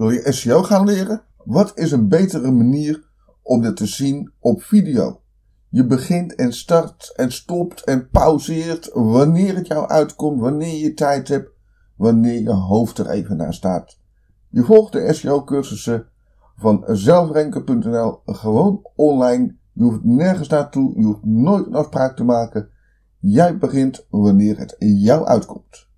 Wil je SEO gaan leren? Wat is een betere manier om dit te zien op video? Je begint en start en stopt en pauzeert wanneer het jou uitkomt, wanneer je tijd hebt, wanneer je hoofd er even naar staat. Je volgt de SEO-cursussen van zelfrenken.nl gewoon online. Je hoeft nergens naartoe, je hoeft nooit een afspraak te maken. Jij begint wanneer het jou uitkomt.